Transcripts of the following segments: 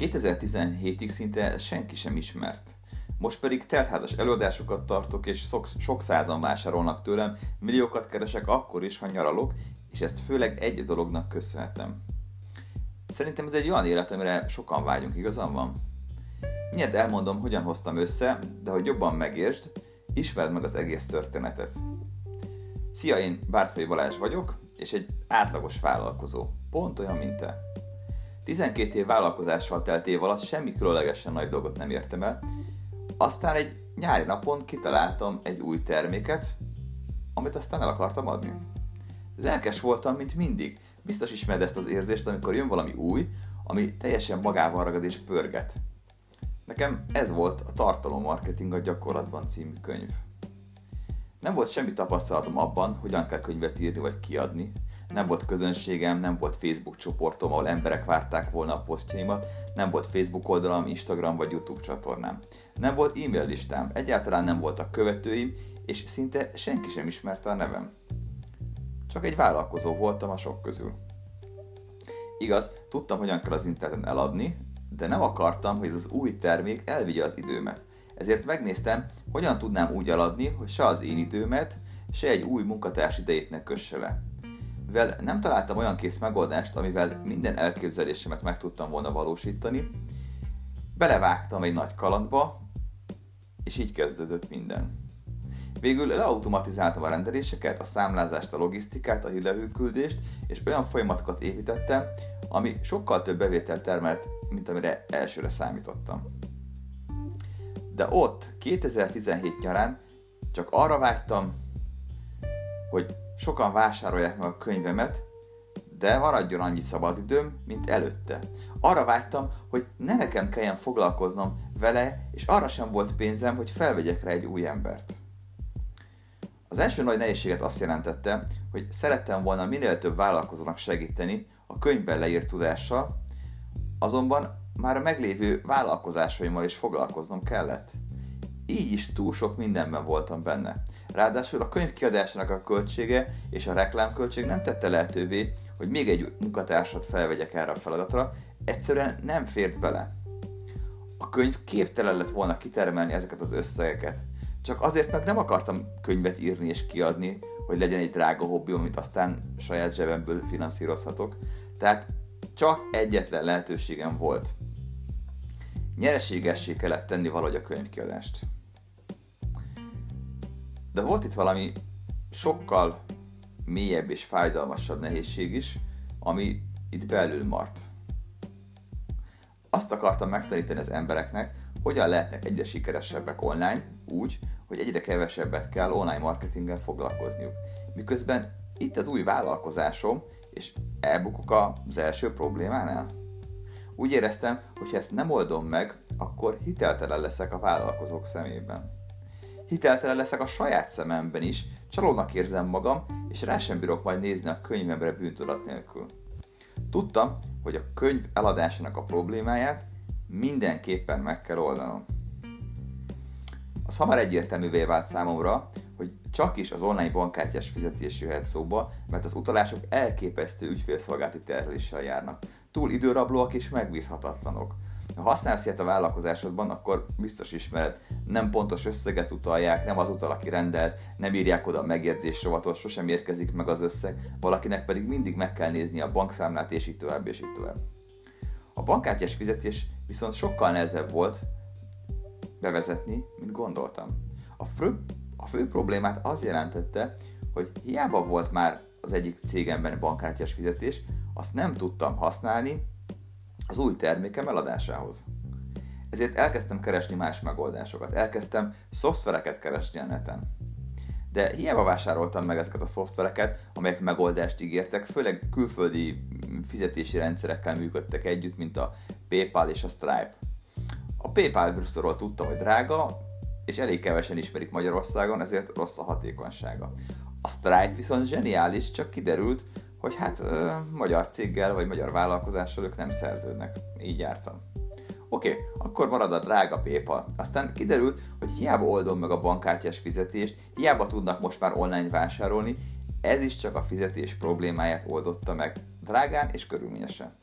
2017-ig szinte senki sem ismert. Most pedig teltházas előadásokat tartok, és sok, sok százan vásárolnak tőlem, milliókat keresek akkor is, ha nyaralok, és ezt főleg egy dolognak köszönhetem. Szerintem ez egy olyan élet, amire sokan vágyunk, igazam van? Mindjárt elmondom, hogyan hoztam össze, de hogy jobban megértsd, ismerd meg az egész történetet. Szia, én Bártfai Balázs vagyok, és egy átlagos vállalkozó. Pont olyan, mint te. 12 év vállalkozással telt év alatt semmi különlegesen nagy dolgot nem értem el, aztán egy nyári napon kitaláltam egy új terméket, amit aztán el akartam adni. Lelkes voltam, mint mindig. Biztos ismered ezt az érzést, amikor jön valami új, ami teljesen magával ragad és pörget. Nekem ez volt a Tartalommarketing a gyakorlatban című könyv. Nem volt semmi tapasztalatom abban, hogyan kell könyvet írni vagy kiadni. Nem volt közönségem, nem volt Facebook csoportom, ahol emberek várták volna a posztjaimat, nem volt Facebook oldalam, Instagram vagy YouTube csatornám. Nem volt e-mail listám, egyáltalán nem voltak követőim, és szinte senki sem ismerte a nevem. Csak egy vállalkozó voltam a sok közül. Igaz, tudtam, hogyan kell az interneten eladni, de nem akartam, hogy ez az új termék elvigye az időmet. Ezért megnéztem, hogyan tudnám úgy eladni, hogy se az én időmet, se egy új munkatárs idejét ne kösse le. Mivel nem találtam olyan kész megoldást, amivel minden elképzelésemet meg tudtam volna valósítani, belevágtam egy nagy kalandba, és így kezdődött minden. Végül leautomatizáltam a rendeléseket, a számlázást, a logisztikát, a hírlevőküldést, és olyan folyamatokat építettem, ami sokkal több bevételt termelt, mint amire elsőre számítottam. De ott, 2017 nyarán csak arra vágytam, hogy sokan vásárolják meg a könyvemet, de maradjon annyi szabadidőm, mint előtte. Arra vágytam, hogy ne nekem kelljen foglalkoznom vele, és arra sem volt pénzem, hogy felvegyek rá egy új embert. Az első nagy nehézséget azt jelentette, hogy szerettem volna minél több vállalkozónak segíteni a könyvben leírt tudással, azonban már a meglévő vállalkozásaimmal is foglalkoznom kellett. Így is túl sok mindenben voltam benne. Ráadásul a könyv kiadásának a költsége és a reklámköltség nem tette lehetővé, hogy még egy munkatársat felvegyek erre a feladatra, egyszerűen nem fért bele. A könyv képtelen lett volna kitermelni ezeket az összegeket. Csak azért meg nem akartam könyvet írni és kiadni, hogy legyen egy drága hobbi, amit aztán saját zsebemből finanszírozhatok. Tehát csak egyetlen lehetőségem volt. Nyereségessé kellett tenni valahogy a könyvkiadást. De volt itt valami sokkal mélyebb és fájdalmasabb nehézség is, ami itt belül mart. Azt akartam megtanítani az embereknek, hogyan lehetnek egyre sikeresebbek online, úgy, hogy egyre kevesebbet kell online marketinggel foglalkozniuk. Miközben itt az új vállalkozásom, és elbukok az első problémánál. Úgy éreztem, hogy ha ezt nem oldom meg, akkor hiteltelen leszek a vállalkozók szemében. Hiteltelen leszek a saját szememben is, csalónak érzem magam, és rá sem bírok majd nézni a könyvemre bűntudat nélkül. Tudtam, hogy a könyv eladásának a problémáját mindenképpen meg kell oldanom. Az hamar egyértelművé vált számomra, hogy csak is az online bankkártyás fizetés jöhet szóba, mert az utalások elképesztő ügyfélszolgálati terheléssel járnak. Túl időrablóak és megbízhatatlanok. Ha használsz ilyet a vállalkozásodban, akkor biztos ismered, nem pontos összeget utalják, nem az utal, aki rendel, nem írják oda a megjegyzés rovatot, sosem érkezik meg az összeg, valakinek pedig mindig meg kell nézni a bankszámlát, és így tovább, és így tovább. A bankkártyás fizetés viszont sokkal nehezebb volt bevezetni, mint gondoltam. A fő, a fő problémát az jelentette, hogy hiába volt már az egyik cégemben bankkártyás fizetés, azt nem tudtam használni az új termékem eladásához. Ezért elkezdtem keresni más megoldásokat, elkezdtem szoftvereket keresni a neten. De hiába vásároltam meg ezeket a szoftvereket, amelyek megoldást ígértek, főleg külföldi fizetési rendszerekkel működtek együtt, mint a PayPal és a Stripe. A PayPal Brüsszelről tudtam, hogy drága, és elég kevesen ismerik Magyarországon, ezért rossz a hatékonysága. A Stripe viszont zseniális, csak kiderült, hogy hát ö, magyar céggel vagy magyar vállalkozással ők nem szerződnek. Így jártam. Oké, okay, akkor marad a drága PayPal. Aztán kiderült, hogy hiába oldom meg a bankkártyás fizetést, hiába tudnak most már online vásárolni, ez is csak a fizetés problémáját oldotta meg drágán és körülményesen.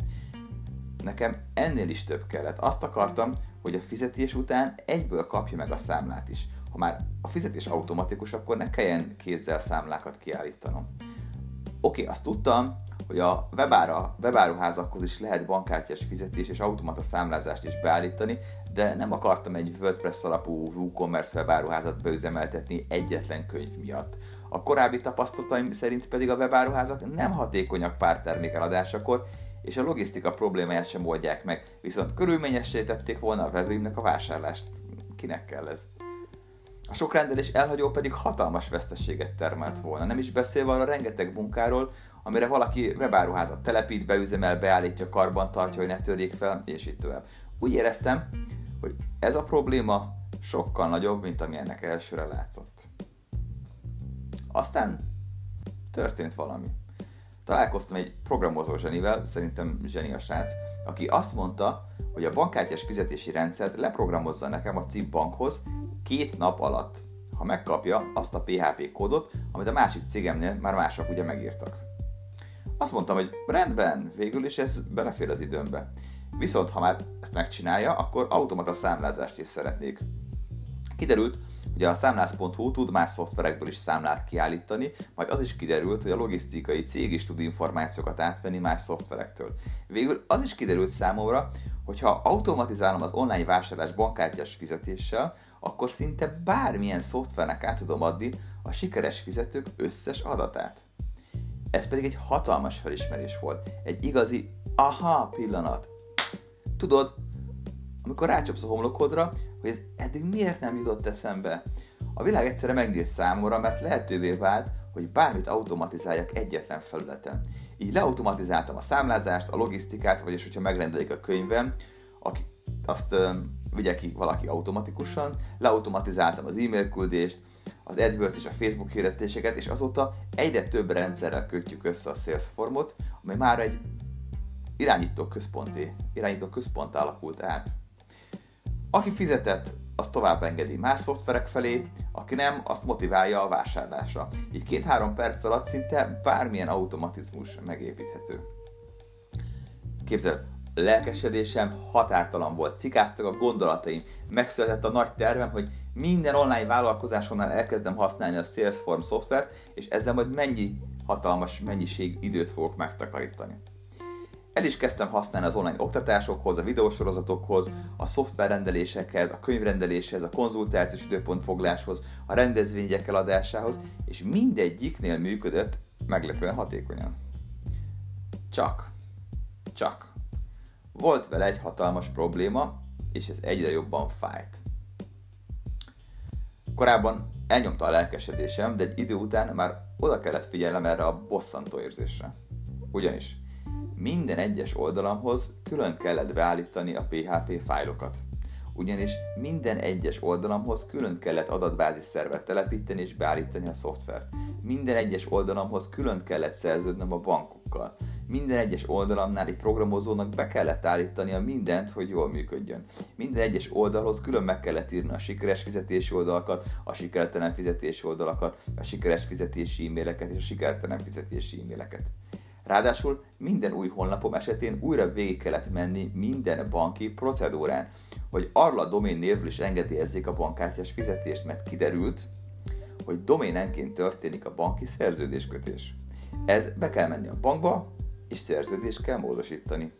nekem ennél is több kellett. Azt akartam, hogy a fizetés után egyből kapja meg a számlát is. Ha már a fizetés automatikus, akkor ne kelljen kézzel számlákat kiállítanom. Oké, azt tudtam, hogy a webára, webáruházakhoz is lehet bankkártyás fizetés és automata számlázást is beállítani, de nem akartam egy WordPress alapú WooCommerce webáruházat beüzemeltetni egyetlen könyv miatt. A korábbi tapasztalataim szerint pedig a webáruházak nem hatékonyak pár termék eladásakor, és a logisztika problémáját sem oldják meg, viszont körülményessé tették volna a vevőimnek a vásárlást. Kinek kell ez? A sok rendelés elhagyó pedig hatalmas veszteséget termelt volna, nem is beszélve arra rengeteg munkáról, amire valaki webáruházat telepít, beüzemel, beállítja, karban tartja, hogy ne törjék fel, és így tovább. Úgy éreztem, hogy ez a probléma sokkal nagyobb, mint ami ennek elsőre látszott. Aztán történt valami. Találkoztam egy programozó zsenivel, szerintem zseni a srác, aki azt mondta, hogy a bankkártyás fizetési rendszert leprogramozza nekem a CIP bankhoz két nap alatt, ha megkapja azt a PHP kódot, amit a másik cégemnél már mások ugye megírtak. Azt mondtam, hogy rendben, végül is ez belefér az időmbe. Viszont ha már ezt megcsinálja, akkor automata számlázást is szeretnék. Kiderült, hogy a számlász.hu tud más szoftverekből is számlát kiállítani, majd az is kiderült, hogy a logisztikai cég is tud információkat átvenni más szoftverektől. Végül az is kiderült számomra, hogy ha automatizálom az online vásárlás bankkártyás fizetéssel, akkor szinte bármilyen szoftvernek át tudom adni a sikeres fizetők összes adatát. Ez pedig egy hatalmas felismerés volt, egy igazi aha pillanat. Tudod, amikor rácsapsz a homlokodra, hogy ez eddig miért nem jutott eszembe. A világ egyszerre megnyílt számomra, mert lehetővé vált, hogy bármit automatizáljak egyetlen felületen. Így leautomatizáltam a számlázást, a logisztikát, vagyis hogyha megrendelik a könyvem, aki, azt vigye ki valaki automatikusan, leautomatizáltam az e-mail küldést, az AdWords és a Facebook hirdetéseket, és azóta egyre több rendszerrel kötjük össze a Salesforce-ot, amely már egy irányító központi, irányító központ alakult át. Aki fizetett, az tovább engedi más szoftverek felé, aki nem, azt motiválja a vásárlásra. Így két-három perc alatt szinte bármilyen automatizmus megépíthető. Képzeld, lelkesedésem határtalan volt, cikáztak a gondolataim, megszületett a nagy tervem, hogy minden online vállalkozásonnál elkezdem használni a Salesforce szoftvert, és ezzel majd mennyi hatalmas mennyiség időt fogok megtakarítani. El is kezdtem használni az online oktatásokhoz, a videósorozatokhoz, a szoftverrendelésekhez, a könyvrendeléshez, a konzultációs időpontfogláshoz, a rendezvények eladásához, és mindegyiknél működött meglepően hatékonyan. Csak. Csak. Volt vele egy hatalmas probléma, és ez egyre jobban fájt. Korábban elnyomta a lelkesedésem, de egy idő után már oda kellett figyelnem erre a bosszantó érzésre. Ugyanis minden egyes oldalamhoz külön kellett beállítani a PHP fájlokat. Ugyanis minden egyes oldalamhoz külön kellett adatbázis szervet telepíteni és beállítani a szoftvert. Minden egyes oldalamhoz külön kellett szerződnöm a bankokkal. Minden egyes oldalamnál egy programozónak be kellett állítani a mindent, hogy jól működjön. Minden egyes oldalhoz külön meg kellett írni a sikeres fizetési oldalakat, a sikertelen fizetési oldalakat, a sikeres fizetési e-maileket és a sikertelen fizetési e-maileket. Ráadásul minden új honlapom esetén újra végig kellett menni minden banki procedúrán, hogy arra a domén névről is engedélyezzék a bankkártyás fizetést, mert kiderült, hogy doménenként történik a banki szerződéskötés. Ez be kell menni a bankba, és szerződést kell módosítani.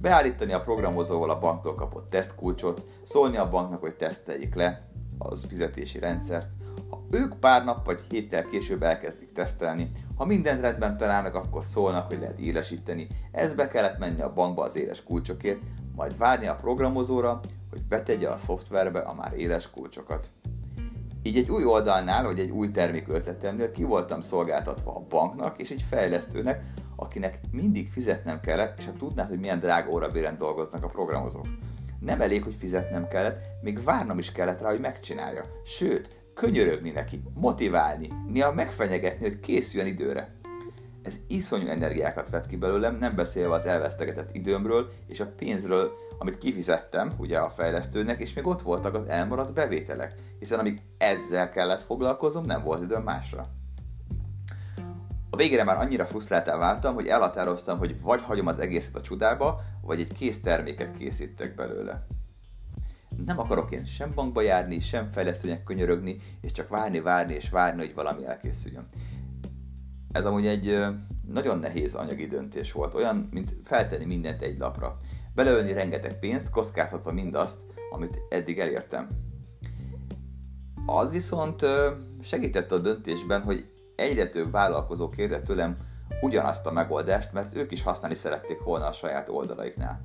Beállítani a programozóval a banktól kapott tesztkulcsot, szólni a banknak, hogy teszteljék le az fizetési rendszert, ha ők pár nap vagy héttel később elkezdik tesztelni, ha mindent rendben találnak, akkor szólnak, hogy lehet élesíteni. Ez be kellett menni a bankba az éles kulcsokért, majd várni a programozóra, hogy betegye a szoftverbe a már éles kulcsokat. Így egy új oldalnál, vagy egy új termék ötletemnél ki voltam szolgáltatva a banknak és egy fejlesztőnek, akinek mindig fizetnem kellett, és ha tudnád, hogy milyen drága órabéren dolgoznak a programozók. Nem elég, hogy fizetnem kellett, még várnom is kellett rá, hogy megcsinálja. Sőt, könyörögni neki, motiválni, néha megfenyegetni, hogy készüljön időre. Ez iszonyú energiákat vett ki belőlem, nem beszélve az elvesztegetett időmről és a pénzről, amit kifizettem ugye a fejlesztőnek, és még ott voltak az elmaradt bevételek, hiszen amíg ezzel kellett foglalkozom, nem volt időm másra. Végére már annyira frusztráltá váltam, hogy elhatároztam, hogy vagy hagyom az egészet a csudába, vagy egy kész terméket készítek belőle. Nem akarok én sem bankba járni, sem fejlesztőnek könyörögni, és csak várni, várni és várni, hogy valami elkészüljön. Ez amúgy egy nagyon nehéz anyagi döntés volt, olyan, mint feltenni mindent egy lapra. Beleölni rengeteg pénzt, kockáztatva mindazt, amit eddig elértem. Az viszont segített a döntésben, hogy egyre több vállalkozó kérte tőlem ugyanazt a megoldást, mert ők is használni szerették volna a saját oldalaiknál.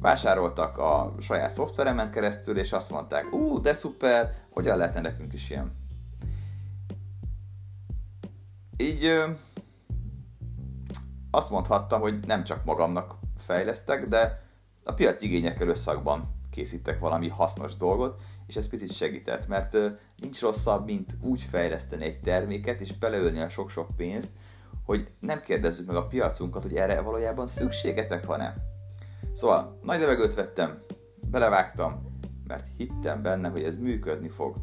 Vásároltak a saját szoftveremen keresztül, és azt mondták, ú, de szuper, hogyan lehetne nekünk is ilyen? Így azt mondhattam, hogy nem csak magamnak fejlesztek, de a piac igényekkel összakban készítek valami hasznos dolgot, és ez picit segített, mert nincs rosszabb, mint úgy fejleszteni egy terméket, és beleölni a sok-sok pénzt, hogy nem kérdezzük meg a piacunkat, hogy erre valójában szükségetek van-e. Szóval nagy levegőt vettem, belevágtam, mert hittem benne, hogy ez működni fog.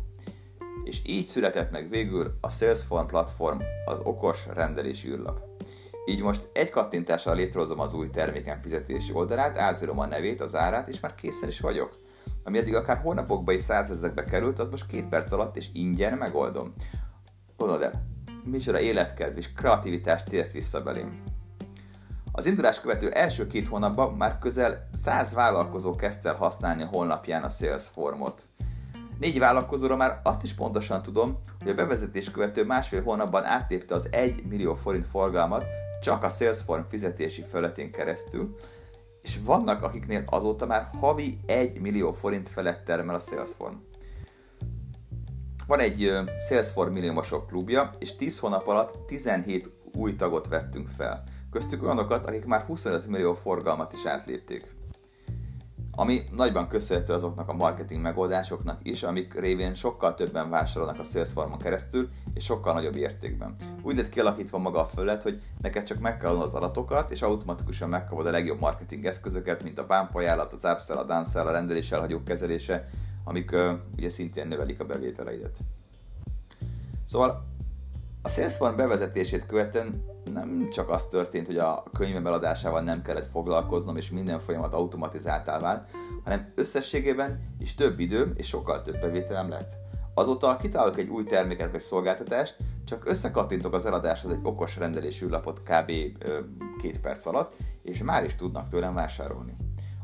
És így született meg végül a Salesforce platform, az okos rendelési űrlap. Így most egy kattintással létrehozom az új terméken fizetési oldalát, átírom a nevét, az árát, és már készen is vagyok. Ami eddig akár hónapokba és százezekbe került, az most két perc alatt és ingyen megoldom. Gondolod el, micsoda életkedv és kreativitást tért vissza belém. Az indulás követő első két hónapban már közel 100 vállalkozó kezdte el használni a honlapján a Salesforce-ot. Négy vállalkozóra már azt is pontosan tudom, hogy a bevezetés követő másfél hónapban áttépte az 1 millió forint forgalmat csak a Salesforce fizetési felületén keresztül, és vannak akiknél azóta már havi 1 millió forint felett termel a Salesforce. Van egy Salesforce milliómosok klubja, és 10 hónap alatt 17 új tagot vettünk fel. Köztük olyanokat, akik már 25 millió forgalmat is átlépték. Ami nagyban köszönhető azoknak a marketing megoldásoknak is, amik révén sokkal többen vásárolnak a Salesforce-on keresztül, és sokkal nagyobb értékben. Úgy lett kialakítva maga a fölött, hogy neked csak meg kell az adatokat, és automatikusan megkapod a legjobb marketing eszközöket, mint a bump ajánlat, az upsell, a downsell, a rendelés elhagyók kezelése, amik uh, ugye szintén növelik a bevételeidet. Szóval a Salesforce bevezetését követően nem csak az történt, hogy a könyvem eladásával nem kellett foglalkoznom, és minden folyamat automatizáltá vált, hanem összességében is több idő és sokkal több bevételem lett. Azóta kitalálok egy új terméket vagy szolgáltatást, csak összekattintok az eladáshoz egy okos rendelésű lapot kb. két perc alatt, és már is tudnak tőlem vásárolni.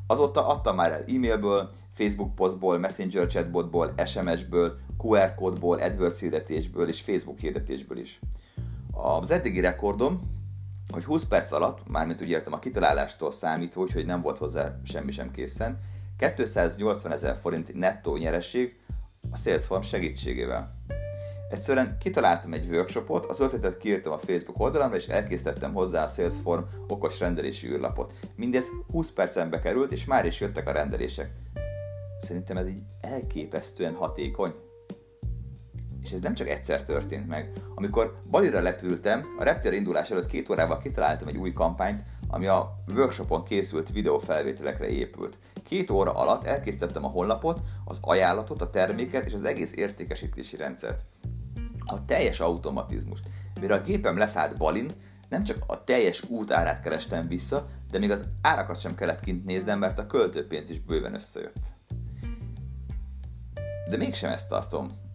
Azóta adtam már el e-mailből, Facebook postból, Messenger chatbotból, SMS-ből, QR kódból, AdWords hirdetésből és Facebook hirdetésből is. Az eddigi rekordom, hogy 20 perc alatt, mármint úgy értem a kitalálástól számítva, úgyhogy nem volt hozzá semmi sem készen, 280 ezer forint nettó nyereség a Salesforce segítségével. Egyszerűen kitaláltam egy workshopot, az ötletet kiírtam a Facebook oldalamra, és elkészítettem hozzá a Salesforce okos rendelési űrlapot. Mindez 20 percen került, és már is jöttek a rendelések. Szerintem ez így elképesztően hatékony. És ez nem csak egyszer történt meg. Amikor Balira lepültem, a Reptér indulás előtt két órával kitaláltam egy új kampányt, ami a workshopon készült videófelvételekre épült. Két óra alatt elkészítettem a honlapot, az ajánlatot, a terméket és az egész értékesítési rendszert. A teljes automatizmust. Mire a gépem leszállt Balin, nem csak a teljes út árát kerestem vissza, de még az árakat sem kellett kint néznem, mert a költőpénz is bőven összejött. De mégsem ezt tartom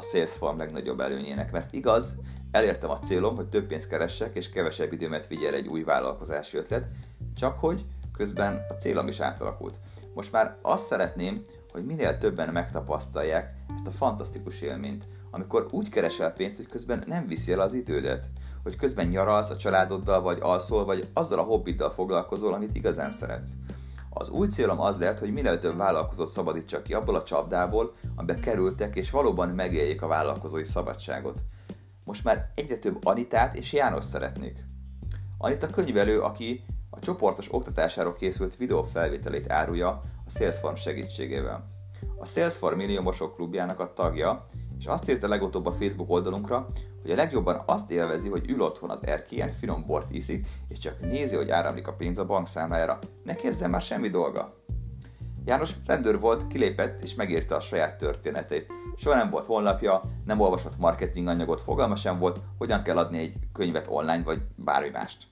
a Salesforce legnagyobb előnyének, mert igaz, elértem a célom, hogy több pénzt keressek és kevesebb időmet vigyel egy új vállalkozási ötlet, csak hogy közben a célom is átalakult. Most már azt szeretném, hogy minél többen megtapasztalják ezt a fantasztikus élményt, amikor úgy keresel pénzt, hogy közben nem viszi el az idődet, hogy közben nyaralsz a családoddal, vagy alszol, vagy azzal a hobbiddal foglalkozol, amit igazán szeretsz. Az új célom az lehet, hogy minél több vállalkozót szabadítsak ki abból a csapdából, amiben kerültek, és valóban megéljék a vállalkozói szabadságot. Most már egyre több Anitát és János szeretnék. Anita könyvelő, aki a csoportos oktatásáról készült videófelvételét árulja a Salesforce segítségével. A Salesforce milliómosok klubjának a tagja, és azt írta legutóbb a Facebook oldalunkra, hogy a legjobban azt élvezi, hogy ül otthon az erkélyen, finom bort iszik, és csak nézi, hogy áramlik a pénz a bankszámlájára. Neki ezzel már semmi dolga. János rendőr volt, kilépett és megírta a saját történetét. Soha nem volt honlapja, nem olvasott marketing anyagot, fogalma sem volt, hogyan kell adni egy könyvet online vagy bármi mást.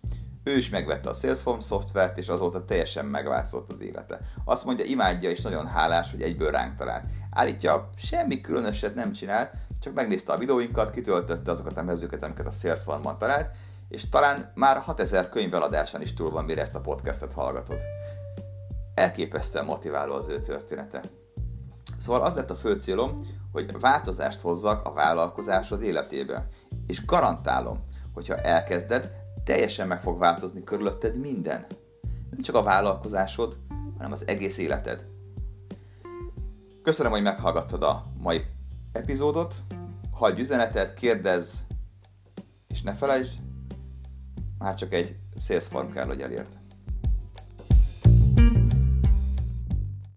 Ő is megvette a Salesforce szoftvert, és azóta teljesen megváltozott az élete. Azt mondja, imádja és nagyon hálás, hogy egyből ránk talált. Állítja, semmi különöset nem csinál, csak megnézte a videóinkat, kitöltötte azokat a mezőket, amiket a Salesforce-ban talált, és talán már 6000 könyv is túl van, mire ezt a podcastet hallgatod. Elképesztően motiváló az ő története. Szóval az lett a fő célom, hogy változást hozzak a vállalkozásod életébe. És garantálom, hogyha elkezded, teljesen meg fog változni körülötted minden. Nem csak a vállalkozásod, hanem az egész életed. Köszönöm, hogy meghallgattad a mai epizódot. Hagyj üzenetet, kérdezz, és ne felejtsd, már csak egy sales form kell, hogy elért.